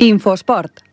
Infosport.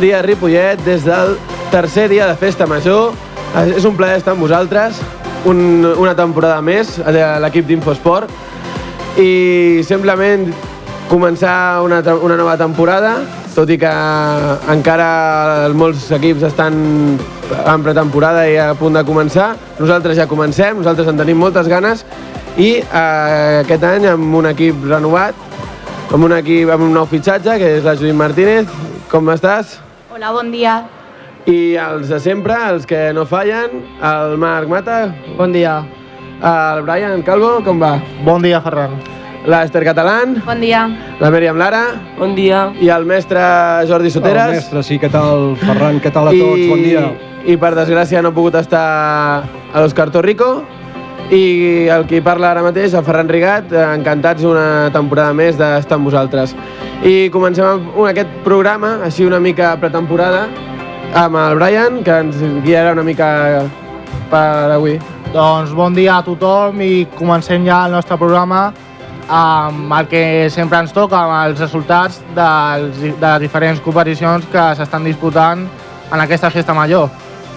Bon dia, Ripollet, des del tercer dia de Festa Major. És un plaer estar amb vosaltres, un, una temporada més de l'equip d'Infosport i simplement començar una, una nova temporada, tot i que encara molts equips estan en pretemporada i a punt de començar. Nosaltres ja comencem, nosaltres en tenim moltes ganes i eh, aquest any amb un equip renovat, amb un equip amb un nou fitxatge, que és la Judit Martínez. Com estàs? Hola, bon dia. I els de sempre, els que no fallen, el Marc Mata, Bon dia. el Brian Calvo, com va? Bon dia, Ferran. L'Ester Catalán, Bon dia. la Mèriam Lara Bon dia. i el mestre Jordi Soteres. El mestre, sí, què tal, Ferran? Què tal a tots? Bon dia. I per desgràcia no ha pogut estar a l'Òscar Torrico. I el qui parla ara mateix, el Ferran Rigat, eh, encantats una temporada més d'estar amb vosaltres. I comencem amb aquest programa, així una mica pretemporada, amb el Brian, que ens guiarà una mica per avui. Doncs bon dia a tothom i comencem ja el nostre programa amb el que sempre ens toca, amb els resultats dels, de les diferents competicions que s'estan disputant en aquesta festa major.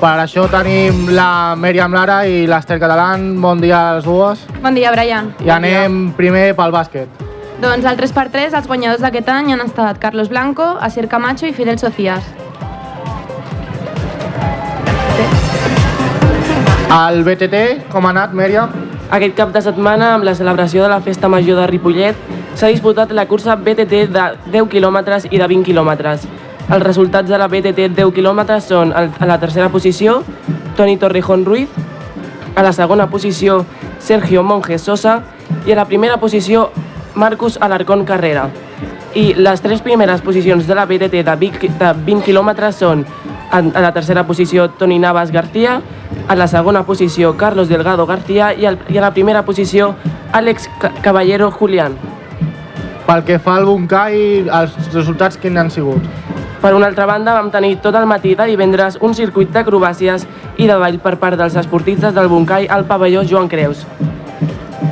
Per això tenim la Mèriam Lara i l'Ester Catalán. Bon dia a les dues. Bon dia, Brian. I anem primer pel bàsquet. Doncs el 3x3, els guanyadors d'aquest any han estat Carlos Blanco, Asier Camacho i Fidel Socias. El BTT, com ha anat, Mèriam? Aquest cap de setmana, amb la celebració de la Festa Major de Ripollet, s'ha disputat la cursa BTT de 10 km i de 20 km. Els resultats de la BTT 10 km són a la tercera posició, Toni Torrejón Ruiz, a la segona posició, Sergio Monge Sosa, i a la primera posició, Marcus Alarcón Carrera. I les tres primeres posicions de la BTT de 20 qui- de 20 km són a la tercera posició Toni Navas García, a la segona posició Carlos Delgado García i, a la primera posició Àlex Ca- Caballero Julián. Pel que fa al Bunkai, els resultats quins han sigut? Per una altra banda, vam tenir tot el matí de divendres un circuit d'acrobàcies i de ball per part dels esportistes del Bunkai al pavelló Joan Creus.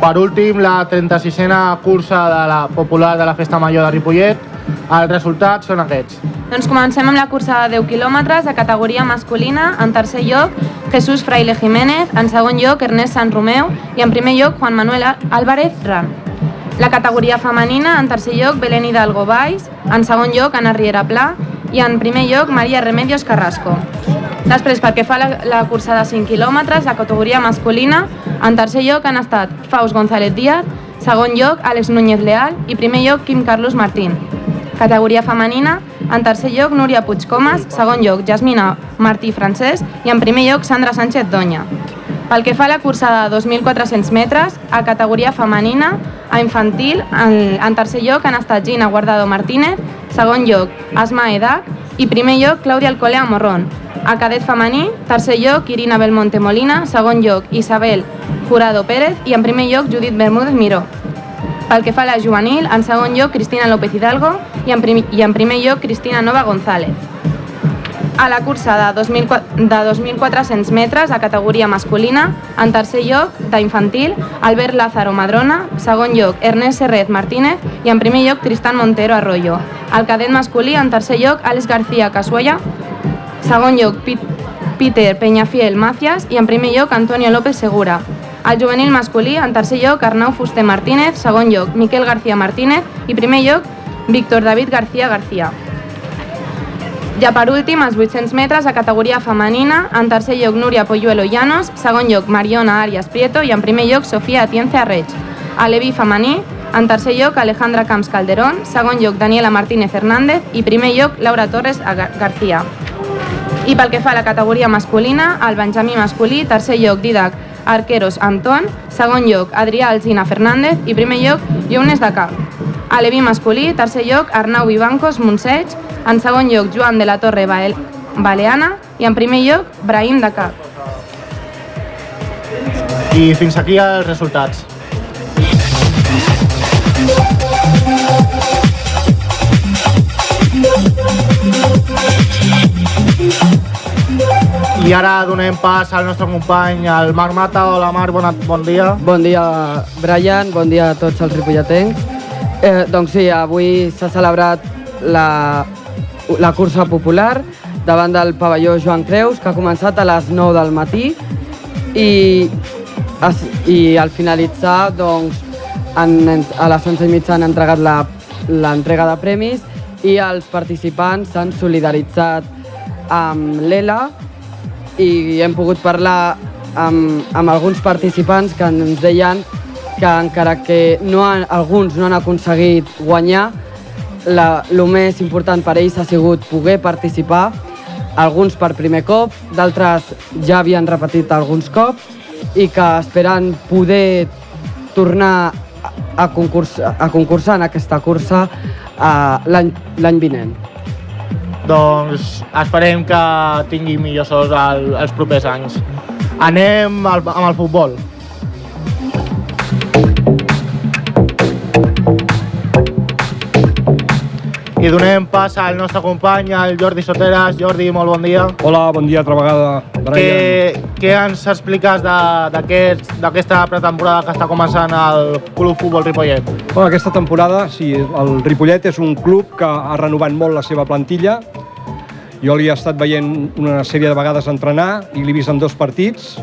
Per últim, la 36a cursa de la popular de la Festa Major de Ripollet. Els resultats són aquests. Doncs comencem amb la cursa de 10 quilòmetres de categoria masculina. En tercer lloc, Jesús Fraile Jiménez. En segon lloc, Ernest San Romeu. I en primer lloc, Juan Manuel Álvarez Ram. La categoria femenina, en tercer lloc, Belén Hidalgo Valls. En segon lloc, Ana Riera Pla. I en primer lloc, Maria Remedios Carrasco. Després, pel que fa a la, la cursa de 5 quilòmetres, la categoria masculina, en tercer lloc han estat Faust González Díaz, segon lloc Àlex Núñez Leal i primer lloc Quim Carlos Martín. Categoria femenina, en tercer lloc Núria Puigcomas, segon lloc Jasmina Martí Francesc i en primer lloc Sandra Sánchez Doña. Pel que fa a la cursa de 2.400 metres, a categoria femenina, a infantil, en, en tercer lloc han estat Gina Guardado Martínez, segon lloc Asma Edac i primer lloc Clàudia Alcolea Morrón. A cadet femení, tercer lloc Irina Belmonte Molina, segon lloc Isabel Jurado Pérez i en primer lloc Judit Bermúdez Miró. Pel que fa a la juvenil, en segon lloc Cristina López Hidalgo i en, i en primer lloc Cristina Nova González. A la cursa de 2.400 de 2.400 metres a categoria masculina, en tercer lloc, d'infantil, Albert Lázaro Madrona, segon lloc, Ernest Serret Martínez i en primer lloc, Tristan Montero Arroyo. Al cadet masculí, en tercer lloc, Àlex García Casuella, segon lloc, Pit Peter Peñafiel Macias i en primer lloc, Antonio López Segura. Al juvenil masculí, en tercer lloc, Arnau Fuster Martínez, segon lloc, Miquel García Martínez i primer lloc, Víctor David García García. Ja per últim, els 800 metres a categoria femenina, en tercer lloc Núria Polluelo Llanos, segon lloc Mariona Arias Prieto. I en primer lloc Sofia Atienza Arreig. A l'Evi femení, en tercer lloc Alejandra Camps Calderón, segon lloc Daniela Martínez Hernández. I primer lloc Laura Torres Gar- García. I pel que fa a la categoria masculina, el Benjamí masculí, tercer lloc Didac Arqueros Anton, segon lloc Adrià Alzina Fernández. I primer lloc Llunes de Cap. A Leví masculí, tercer lloc Arnau Vivancos Montseig, en segon lloc Joan de la Torre Bael Baleana i en primer lloc Brahim de Cap. I fins aquí els resultats. I ara donem pas al nostre company, el Marc Mata. Hola Marc, bon, bon dia. Bon dia, Brian, bon dia a tots els ripolletens. Eh, doncs sí, avui s'ha celebrat la, la cursa popular davant del pavelló Joan Creus, que ha començat a les 9 del matí i, i al finalitzar doncs, han, a les 11 i mitja han entregat l'entrega de premis i els participants s'han solidaritzat amb l'ELA i hem pogut parlar amb, amb alguns participants que ens deien que encara que no han, alguns no han aconseguit guanyar, el més important per ells ha sigut poder participar, alguns per primer cop, d'altres ja havien repetit alguns cops i que esperen poder tornar a, a, concurs, a concursar en aquesta cursa uh, l'any vinent. Doncs esperem que tingui millors sort el, els propers anys. Anem al, amb el futbol. I donem pas al nostre company, el Jordi Soteras. Jordi, molt bon dia. Hola, bon dia altra vegada, Brian. Què, què ens expliques d'aquesta pretemporada que està començant el Club Futbol Ripollet? Bueno, aquesta temporada, sí, el Ripollet és un club que ha renovat molt la seva plantilla. Jo l'hi he estat veient una sèrie de vegades entrenar i l'he vist en dos partits.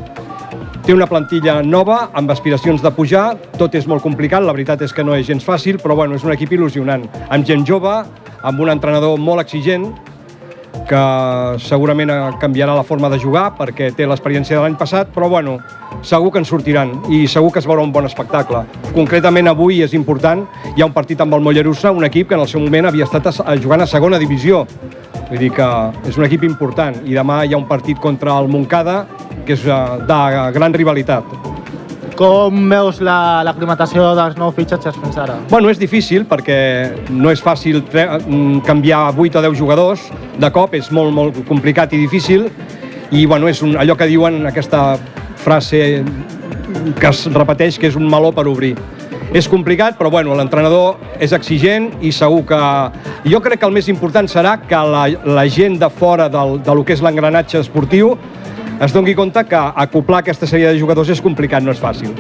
Té una plantilla nova, amb aspiracions de pujar. Tot és molt complicat, la veritat és que no és gens fàcil, però bueno, és un equip il·lusionant. Amb gent jove, amb un entrenador molt exigent, que segurament canviarà la forma de jugar perquè té l'experiència de l'any passat, però bueno, segur que en sortiran i segur que es veurà un bon espectacle. Concretament avui és important, hi ha un partit amb el Mollerussa, un equip que en el seu moment havia estat jugant a segona divisió. Vull dir que és un equip important i demà hi ha un partit contra el Montcada que és eh, de gran rivalitat. Com veus la- l'aclimatació dels nous fitxatges fins ara? Bueno, és difícil perquè no és fàcil mm, canviar 8 o 10 jugadors de cop, és molt, molt complicat i difícil i bueno, és un, allò que diuen aquesta frase que es repeteix que és un meló per obrir. És complicat, però bueno, l'entrenador és exigent i segur que... Jo crec que el més important serà que la, la gent de fora del, de lo que és l'engranatge esportiu es doni compte que acoplar aquesta sèrie de jugadors és complicat, no és fàcil.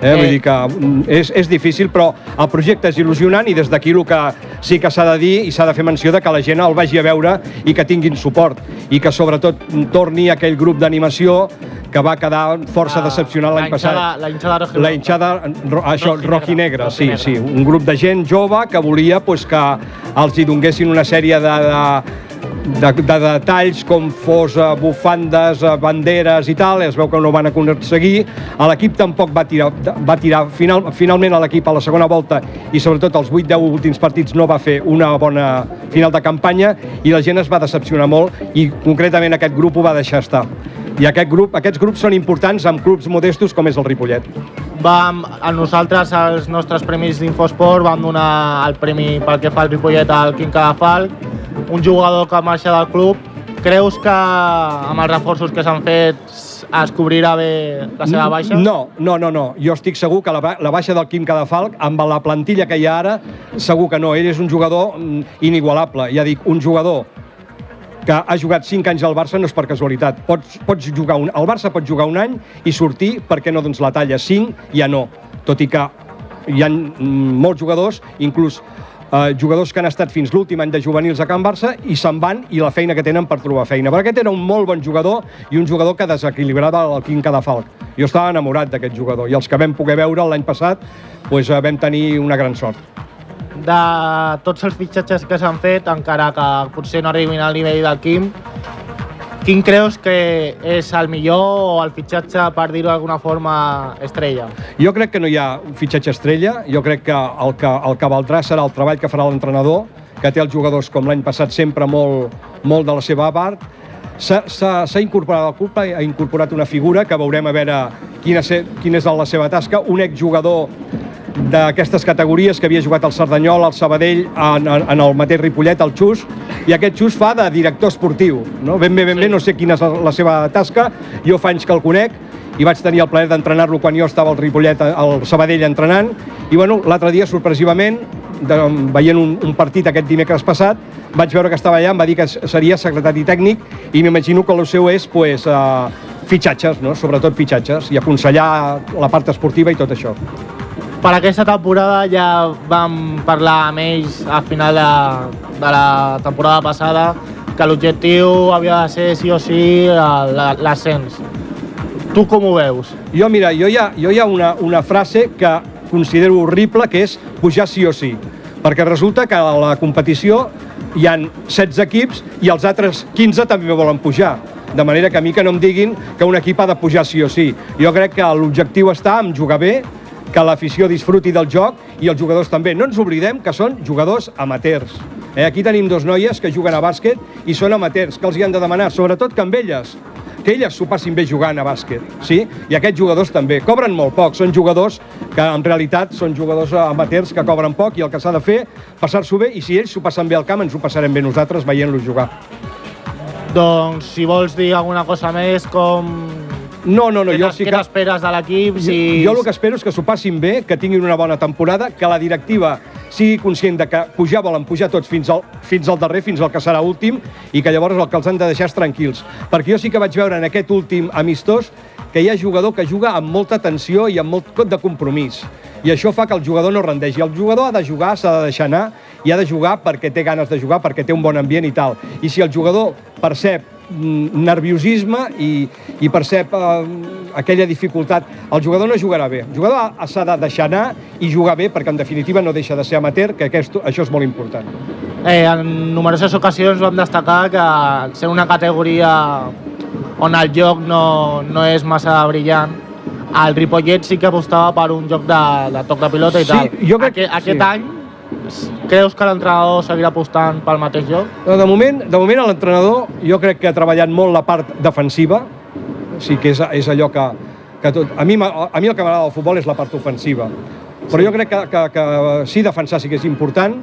Eh? Vull dir que mm, és, és difícil, però el projecte és il·lusionant i des d'aquí el que sí que s'ha de dir i s'ha de fer menció de que la gent el vagi a veure i que tinguin suport i que sobretot torni aquell grup d'animació que va quedar força La- decepcionat l'any passat. la hinchada roja- La hinchada, ro, això, Rojinegra, rojinegra, sí, rojinegra. sí. Un grup de gent jove que volia pues, que els hi donguessin una sèrie de, de, de, de detalls com fos bufandes, eh, banderes i tal, es veu que no ho van aconseguir. L'equip tampoc va tirar, va tirar final, finalment a l'equip a la segona volta i sobretot els 8-10 últims partits no va fer una bona final de campanya i la gent es va decepcionar molt i concretament aquest grup ho va deixar estar. I aquest grup, aquests grups són importants amb clubs modestos com és el Ripollet. Vam, a nosaltres, als nostres premis d'Infosport, vam donar el premi pel que fa al Ripollet al Quim Cadafalc, un jugador que marxa del club. Creus que amb els reforços que s'han fet es cobrirà bé la seva baixa? No, no, no, no. Jo estic segur que la, la baixa del Quim Cadafalc, amb la plantilla que hi ha ara, segur que no. Ell és un jugador mm, inigualable. Ja dic, un jugador que ha jugat 5 anys al Barça no és per casualitat. Pots, pots jugar un, el Barça pot jugar un any i sortir, per què no, doncs la talla 5 ja no. Tot i que hi ha mm, molts jugadors, inclús eh, jugadors que han estat fins l'últim any de juvenils a Can Barça i se'n van i la feina que tenen per trobar feina. Però aquest era un molt bon jugador i un jugador que desequilibrava el Quim Cadafalc. Jo estava enamorat d'aquest jugador i els que vam poder veure l'any passat doncs, vam tenir una gran sort. De tots els fitxatges que s'han fet, encara que potser no arribin al nivell del Quim, quin creus que és el millor o el fitxatge, per dir-ho d'alguna forma, estrella? Jo crec que no hi ha un fitxatge estrella, jo crec que el que, el que valdrà serà el treball que farà l'entrenador, que té els jugadors com l'any passat sempre molt, molt de la seva part. s'ha incorporat al club, ha incorporat una figura que veurem a veure quina, se, quina és la seva tasca, un exjugador d'aquestes categories que havia jugat al Cerdanyol, al Sabadell, en, en, en el mateix Ripollet, el Xus, i aquest Xus fa de director esportiu. No? Ben bé, ben bé, no sé quina és la, la seva tasca, jo fa anys que el conec, i vaig tenir el plaer d'entrenar-lo quan jo estava al Ripollet, al Sabadell entrenant, i bueno, l'altre dia, sorpresivament, de, veient un, un partit aquest dimecres passat, vaig veure que estava allà, em va dir que seria secretari tècnic i m'imagino que el seu és pues, uh, fitxatges, no? sobretot fitxatges, i aconsellar la part esportiva i tot això. Per aquesta temporada ja vam parlar amb ells al final de, de la temporada passada que l'objectiu havia de ser sí o sí l'ascens. Tu com ho veus? Jo, mira, jo hi ha, jo hi ha una, una frase que considero horrible, que és pujar sí o sí. Perquè resulta que a la competició hi han 16 equips i els altres 15 també volen pujar. De manera que a mi que no em diguin que un equip ha de pujar sí o sí. Jo crec que l'objectiu està en jugar bé, que l'afició disfruti del joc i els jugadors també. No ens oblidem que són jugadors amateurs. Eh? Aquí tenim dos noies que juguen a bàsquet i són amateurs. Que els hi han de demanar? Sobretot que amb elles que elles s'ho passin bé jugant a bàsquet, sí? I aquests jugadors també. Cobren molt poc, són jugadors que en realitat són jugadors amateurs que cobren poc i el que s'ha de fer, passar-s'ho bé, i si ells s'ho passen bé al camp, ens ho passarem bé nosaltres veient-los jugar. Doncs si vols dir alguna cosa més, com... No, no, no, què jo sí què que... t'esperes de l'equip? Si... Jo el que espero és que s'ho passin bé, que tinguin una bona temporada, que la directiva sigui conscient de que pujar volen pujar tots fins al, fins al darrer, fins al que serà últim, i que llavors el que els han de deixar és tranquils. Perquè jo sí que vaig veure en aquest últim amistós que hi ha jugador que juga amb molta tensió i amb molt de compromís. I això fa que el jugador no rendeixi. El jugador ha de jugar, s'ha de deixar anar, i ha de jugar perquè té ganes de jugar, perquè té un bon ambient i tal. I si el jugador percep nerviosisme i, i percep eh, aquella dificultat. El jugador no jugarà bé. El jugador ha- s'ha de deixar anar i jugar bé perquè en definitiva no deixa de ser amateur, que aquest, això és molt important. Eh, en numeroses ocasions vam destacar que sent una categoria on el joc no, no és massa brillant, el Ripollet sí que apostava per un joc de, de toc de pilota i Sí, tal. jo crec- Aquest, aquest sí. any creus que l'entrenador seguirà apostant pel mateix joc? No, de moment, de moment l'entrenador jo crec que ha treballat molt la part defensiva, sí que és, és allò que, que tot... A mi, a mi el que m'agrada del futbol és la part ofensiva, però jo crec que, que, que sí defensar sí que és important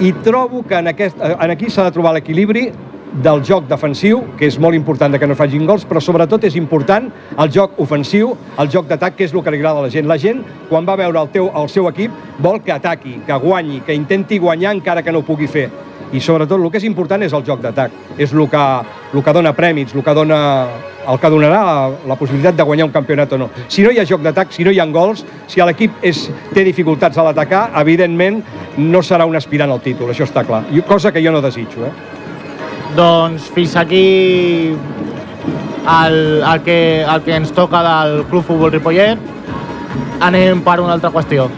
i trobo que en, aquest, en aquí s'ha de trobar l'equilibri del joc defensiu, que és molt important que no facin gols, però sobretot és important el joc ofensiu, el joc d'atac, que és el que li agrada a la gent. La gent, quan va veure el, teu, el seu equip, vol que ataqui, que guanyi, que intenti guanyar encara que no ho pugui fer. I sobretot el que és important és el joc d'atac. És el que, el que dona prèmits, el que, dona, el que donarà la possibilitat de guanyar un campionat o no. Si no hi ha joc d'atac, si no hi ha gols, si l'equip té dificultats a l'atacar, evidentment no serà un aspirant al títol, això està clar. Cosa que jo no desitjo. Eh? Doncs fins aquí el, el, que, el que ens toca del Club Futbol Ripollet. Anem per una altra qüestió.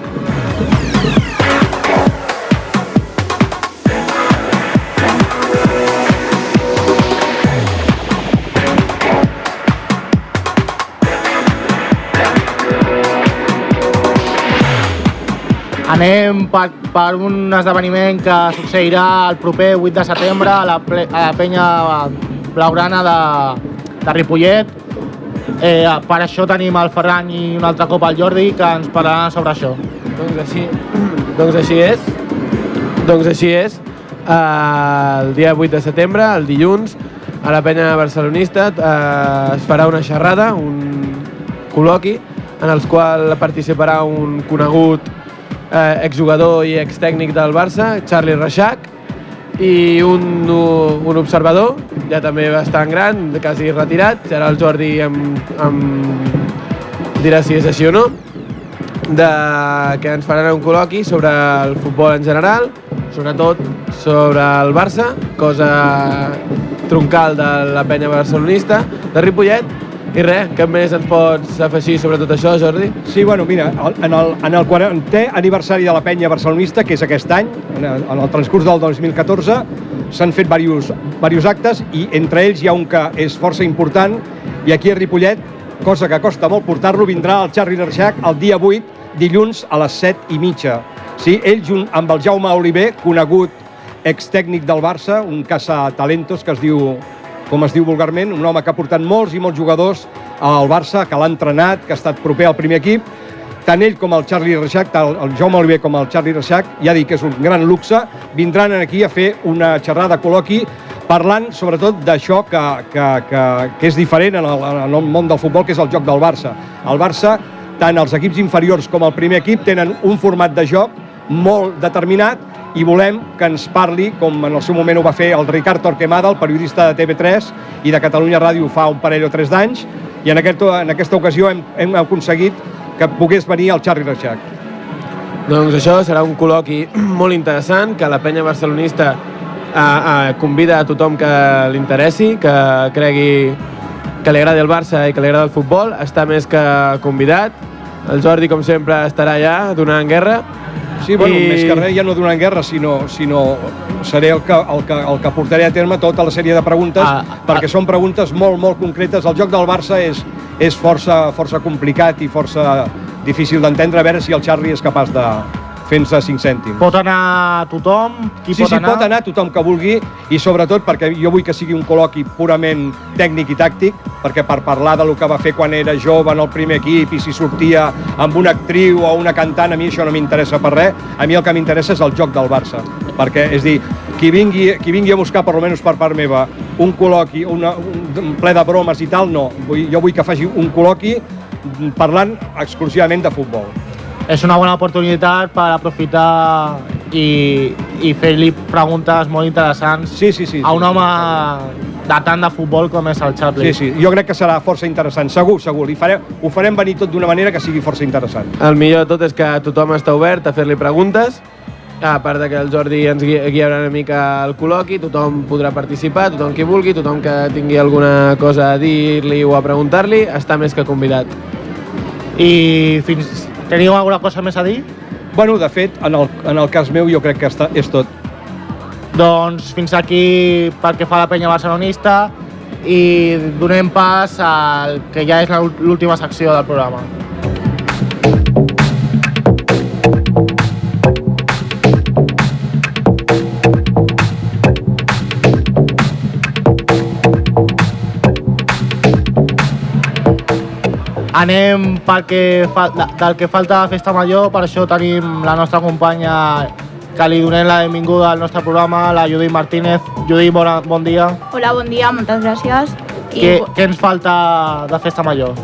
Anem per, per un esdeveniment que succeirà el proper 8 de setembre a la, ple, a la penya blaugrana de, de Ripollet. Eh, per això tenim el Ferran i un altre cop el Jordi que ens parlaran sobre això. Doncs així, doncs així és. Doncs així és. Uh, el dia 8 de setembre, el dilluns, a la penya barcelonista uh, es farà una xerrada, un col·loqui, en els qual participarà un conegut eh, exjugador i extècnic del Barça, Charlie Reixac, i un, un observador, ja també bastant gran, quasi retirat, serà el Jordi amb, amb dirà si és així o no, de, que ens faran un col·loqui sobre el futbol en general, sobretot sobre el Barça, cosa troncal de la penya barcelonista, de Ripollet, i res, què més ens pots afegir sobre tot això, Jordi? Sí, bueno, mira, en el, en el 40è aniversari de la penya barcelonista, que és aquest any, en el, transcurs del 2014, s'han fet diversos, diversos actes i entre ells hi ha un que és força important i aquí a Ripollet, cosa que costa molt portar-lo, vindrà el Charlie Reixac el dia 8, dilluns a les 7 i mitja. Sí, ell junt amb el Jaume Oliver, conegut extècnic del Barça, un caça talentos que es diu com es diu vulgarment, un home que ha portat molts i molts jugadors al Barça, que l'ha entrenat, que ha estat proper al primer equip, tant ell com el Charlie Reixac, tant el Jaume Oliver com el Charlie Reixac, ja dic que és un gran luxe, vindran aquí a fer una xerrada col·loqui parlant sobretot d'això que, que, que, que és diferent en el, en el món del futbol, que és el joc del Barça. El Barça, tant els equips inferiors com el primer equip, tenen un format de joc molt determinat i volem que ens parli, com en el seu moment ho va fer el Ricard Torquemada, el periodista de TV3 i de Catalunya Ràdio fa un parell o tres d'anys, i en, aquest, en aquesta ocasió hem, hem aconseguit que pogués venir el Charlie Reixac. Doncs això serà un col·loqui molt interessant, que la penya barcelonista eh, eh, convida a tothom que li interessi, que cregui que li agradi el Barça i que li agrada el futbol, està més que convidat. El Jordi, com sempre, estarà allà donant guerra. Sí, bueno, I... més que res ja no donant guerra, sinó, sinó seré el que, el, que, el que portaré a terme tota la sèrie de preguntes, ah, perquè ah. són preguntes molt, molt concretes. El joc del Barça és, és força, força complicat i força difícil d'entendre, a veure si el Charlie és capaç de, fent-se 5 cèntims. Pot anar tothom? Qui sí, pot sí, anar? pot anar tothom que vulgui i sobretot perquè jo vull que sigui un col·loqui purament tècnic i tàctic, perquè per parlar de lo que va fer quan era jove en el primer equip i si sortia amb una actriu o una cantant, a mi això no m'interessa per res, a mi el que m'interessa és el joc del Barça, perquè és dir, qui vingui, qui vingui a buscar, per almenys per part meva, un col·loqui, una, un ple de bromes i tal, no. Vull, jo vull que faci un col·loqui parlant exclusivament de futbol és una bona oportunitat per aprofitar i, i fer-li preguntes molt interessants sí, sí, sí, a un home de tant de futbol com és el Chaplin. Sí, sí, jo crec que serà força interessant, segur, segur. Li farem, ho farem venir tot d'una manera que sigui força interessant. El millor de tot és que tothom està obert a fer-li preguntes, a part de que el Jordi ens guiarà una mica el col·loqui, tothom podrà participar, tothom qui vulgui, tothom que tingui alguna cosa a dir-li o a preguntar-li, està més que convidat. I fins, Teniu alguna cosa més a dir? Bueno, de fet, en el, en el cas meu jo crec que està, és tot. Doncs fins aquí pel que fa a la penya barcelonista i donem pas al que ja és l'última secció del programa. Anem pel que fa, del que falta a Festa Major, per això tenim la nostra companya que li donem la benvinguda al nostre programa, la Judit Martínez. Judit, bona, bon dia. Hola, bon dia, moltes gràcies. I... Què, què ens falta de Festa Major?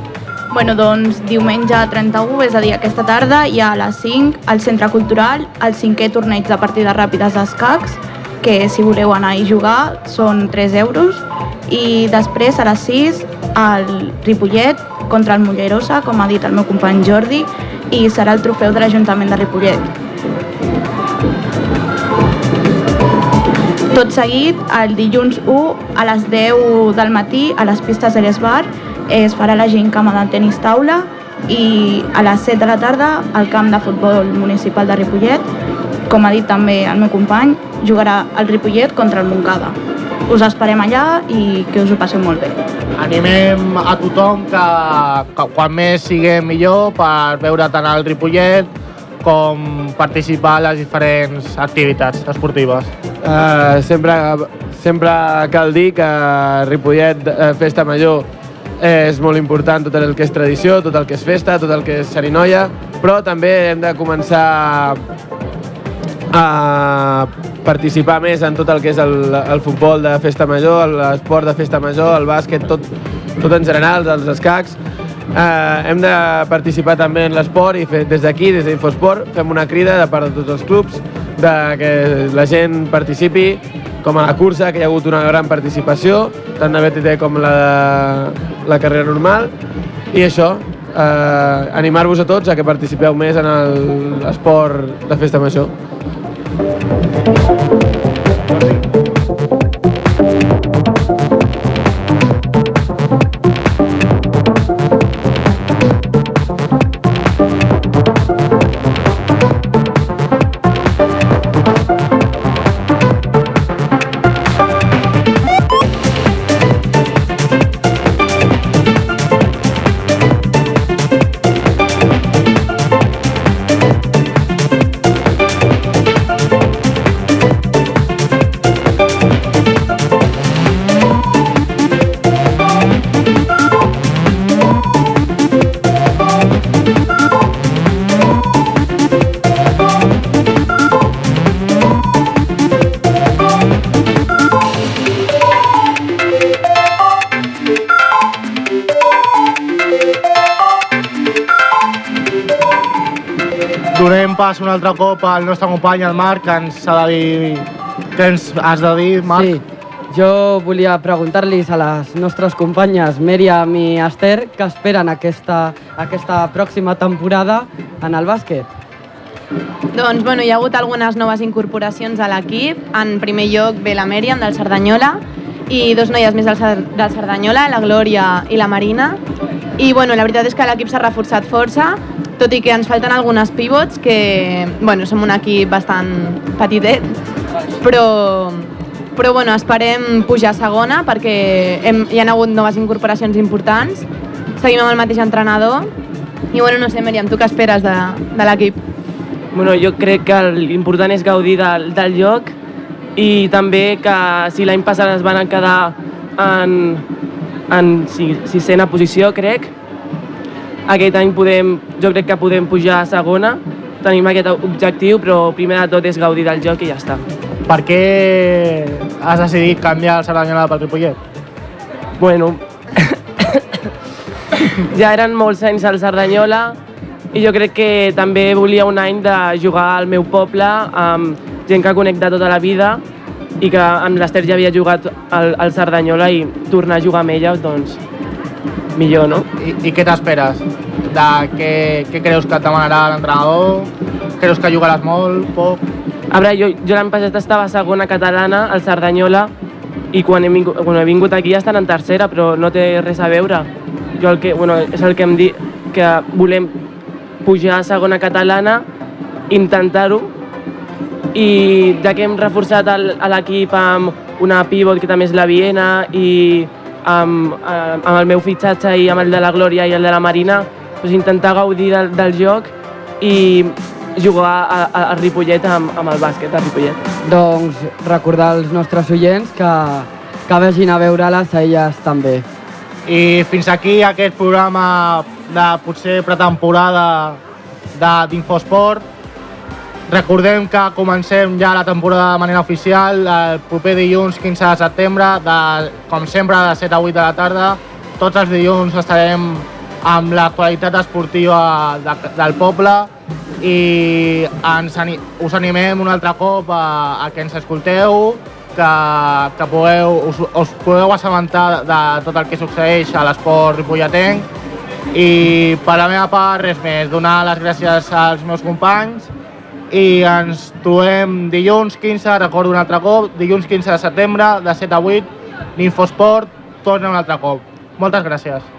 Bueno, doncs diumenge 31, és a dir, aquesta tarda, hi ha a les 5 al Centre Cultural el cinquè torneig de partides ràpides d'escacs, que si voleu anar i jugar són 3 euros, i després a les 6 al Ripollet contra el Mollerosa, com ha dit el meu company Jordi, i serà el trofeu de l'Ajuntament de Ripollet. Tot seguit, el dilluns 1 a les 10 del matí a les pistes de l'Esbar es farà la gincama del tenis taula i a les 7 de la tarda al camp de futbol municipal de Ripollet, com ha dit també el meu company, jugarà el Ripollet contra el Montcada us esperem allà i que us ho passeu molt bé. Animem a tothom que, que quan més siguem millor per veure tant el Ripollet com participar a les diferents activitats esportives. Uh, sempre, sempre cal dir que Ripollet uh, Festa Major és molt important tot el que és tradició, tot el que és festa, tot el que és serinoia, però també hem de començar a participar més en tot el que és el, el futbol de festa major, l'esport de festa major, el bàsquet, tot, tot en general, els escacs. Eh, hem de participar també en l'esport i fer, des d'aquí, des d'Infosport, fem una crida de part de tots els clubs de que la gent participi, com a la cursa, que hi ha hagut una gran participació, tant de BTT com la, la carrera normal, i això, eh, animar-vos a tots a que participeu més en l'esport de festa major. passem pas un altre cop al nostre company, el Marc, que ens ha de dir... Què ens has de dir, Marc? Sí, jo volia preguntar-los a les nostres companyes Mèriam i Esther què esperen aquesta, aquesta pròxima temporada en el bàsquet. Doncs bueno, hi ha hagut algunes noves incorporacions a l'equip. En primer lloc ve la Mèriam del Cerdanyola i dos noies més del, Cer- del Cerdanyola, la Glòria i la Marina. I bueno, la veritat és que l'equip s'ha reforçat força, tot i que ens falten algunes pivots, que bueno, som un equip bastant petitet, però, però bueno, esperem pujar a segona perquè hem, hi ha hagut noves incorporacions importants. Seguim amb el mateix entrenador i bueno, no sé, Mèriam, tu què esperes de, de l'equip? Bueno, jo crec que l'important és gaudir del, del lloc i també que si l'any passat es van quedar en, en si- sisena posició, crec, aquest any podem, jo crec que podem pujar a segona, tenim aquest objectiu, però primer de tot és gaudir del joc i ja està. Per què has decidit canviar el Cerdanyola pel Ripollet? Bueno, ja eren molts anys al Cerdanyola i jo crec que també volia un any de jugar al meu poble amb gent que conec de tota la vida i que amb l'Ester ja havia jugat al, al Cerdanyola i tornar a jugar amb ella, doncs millor, no? I, i què t'esperes? De què, què creus que et demanarà l'entrenador? Creus que jugaràs molt, poc? A veure, jo, jo l'any passat estava a segona catalana, al Cerdanyola, i quan he, vingut, quan he vingut aquí ja estan en tercera, però no té res a veure. Jo el que, bueno, és el que em dic, que volem pujar a segona catalana, intentar-ho, i ja que hem reforçat l'equip amb una pivot que també és la Viena i amb, eh, amb el meu fitxatge i amb el de la Glòria i el de la Marina, doncs intentar gaudir del, del joc i jugar a, a, a Ripollet amb, amb el bàsquet a Ripollet. Doncs recordar als nostres oients que, que vagin a veure-les a elles també. I fins aquí aquest programa de potser pretemporada de- d'Infosport. Recordem que comencem ja la temporada de manera oficial el proper dilluns 15 de setembre, de, com sempre de 7 a 8 de la tarda. Tots els dilluns estarem amb l'actualitat esportiva de, del poble i ens, us animem un altre cop a, a que ens escolteu, que, que pugueu, us, us podeu assabentar de tot el que succeeix a l'esport ripolletenc i per la meva part res més, donar les gràcies als meus companys i ens trobem dilluns 15, recordo un altre cop, dilluns 15 de setembre de 7 a 8, l'Infosport torna un altre cop. Moltes gràcies.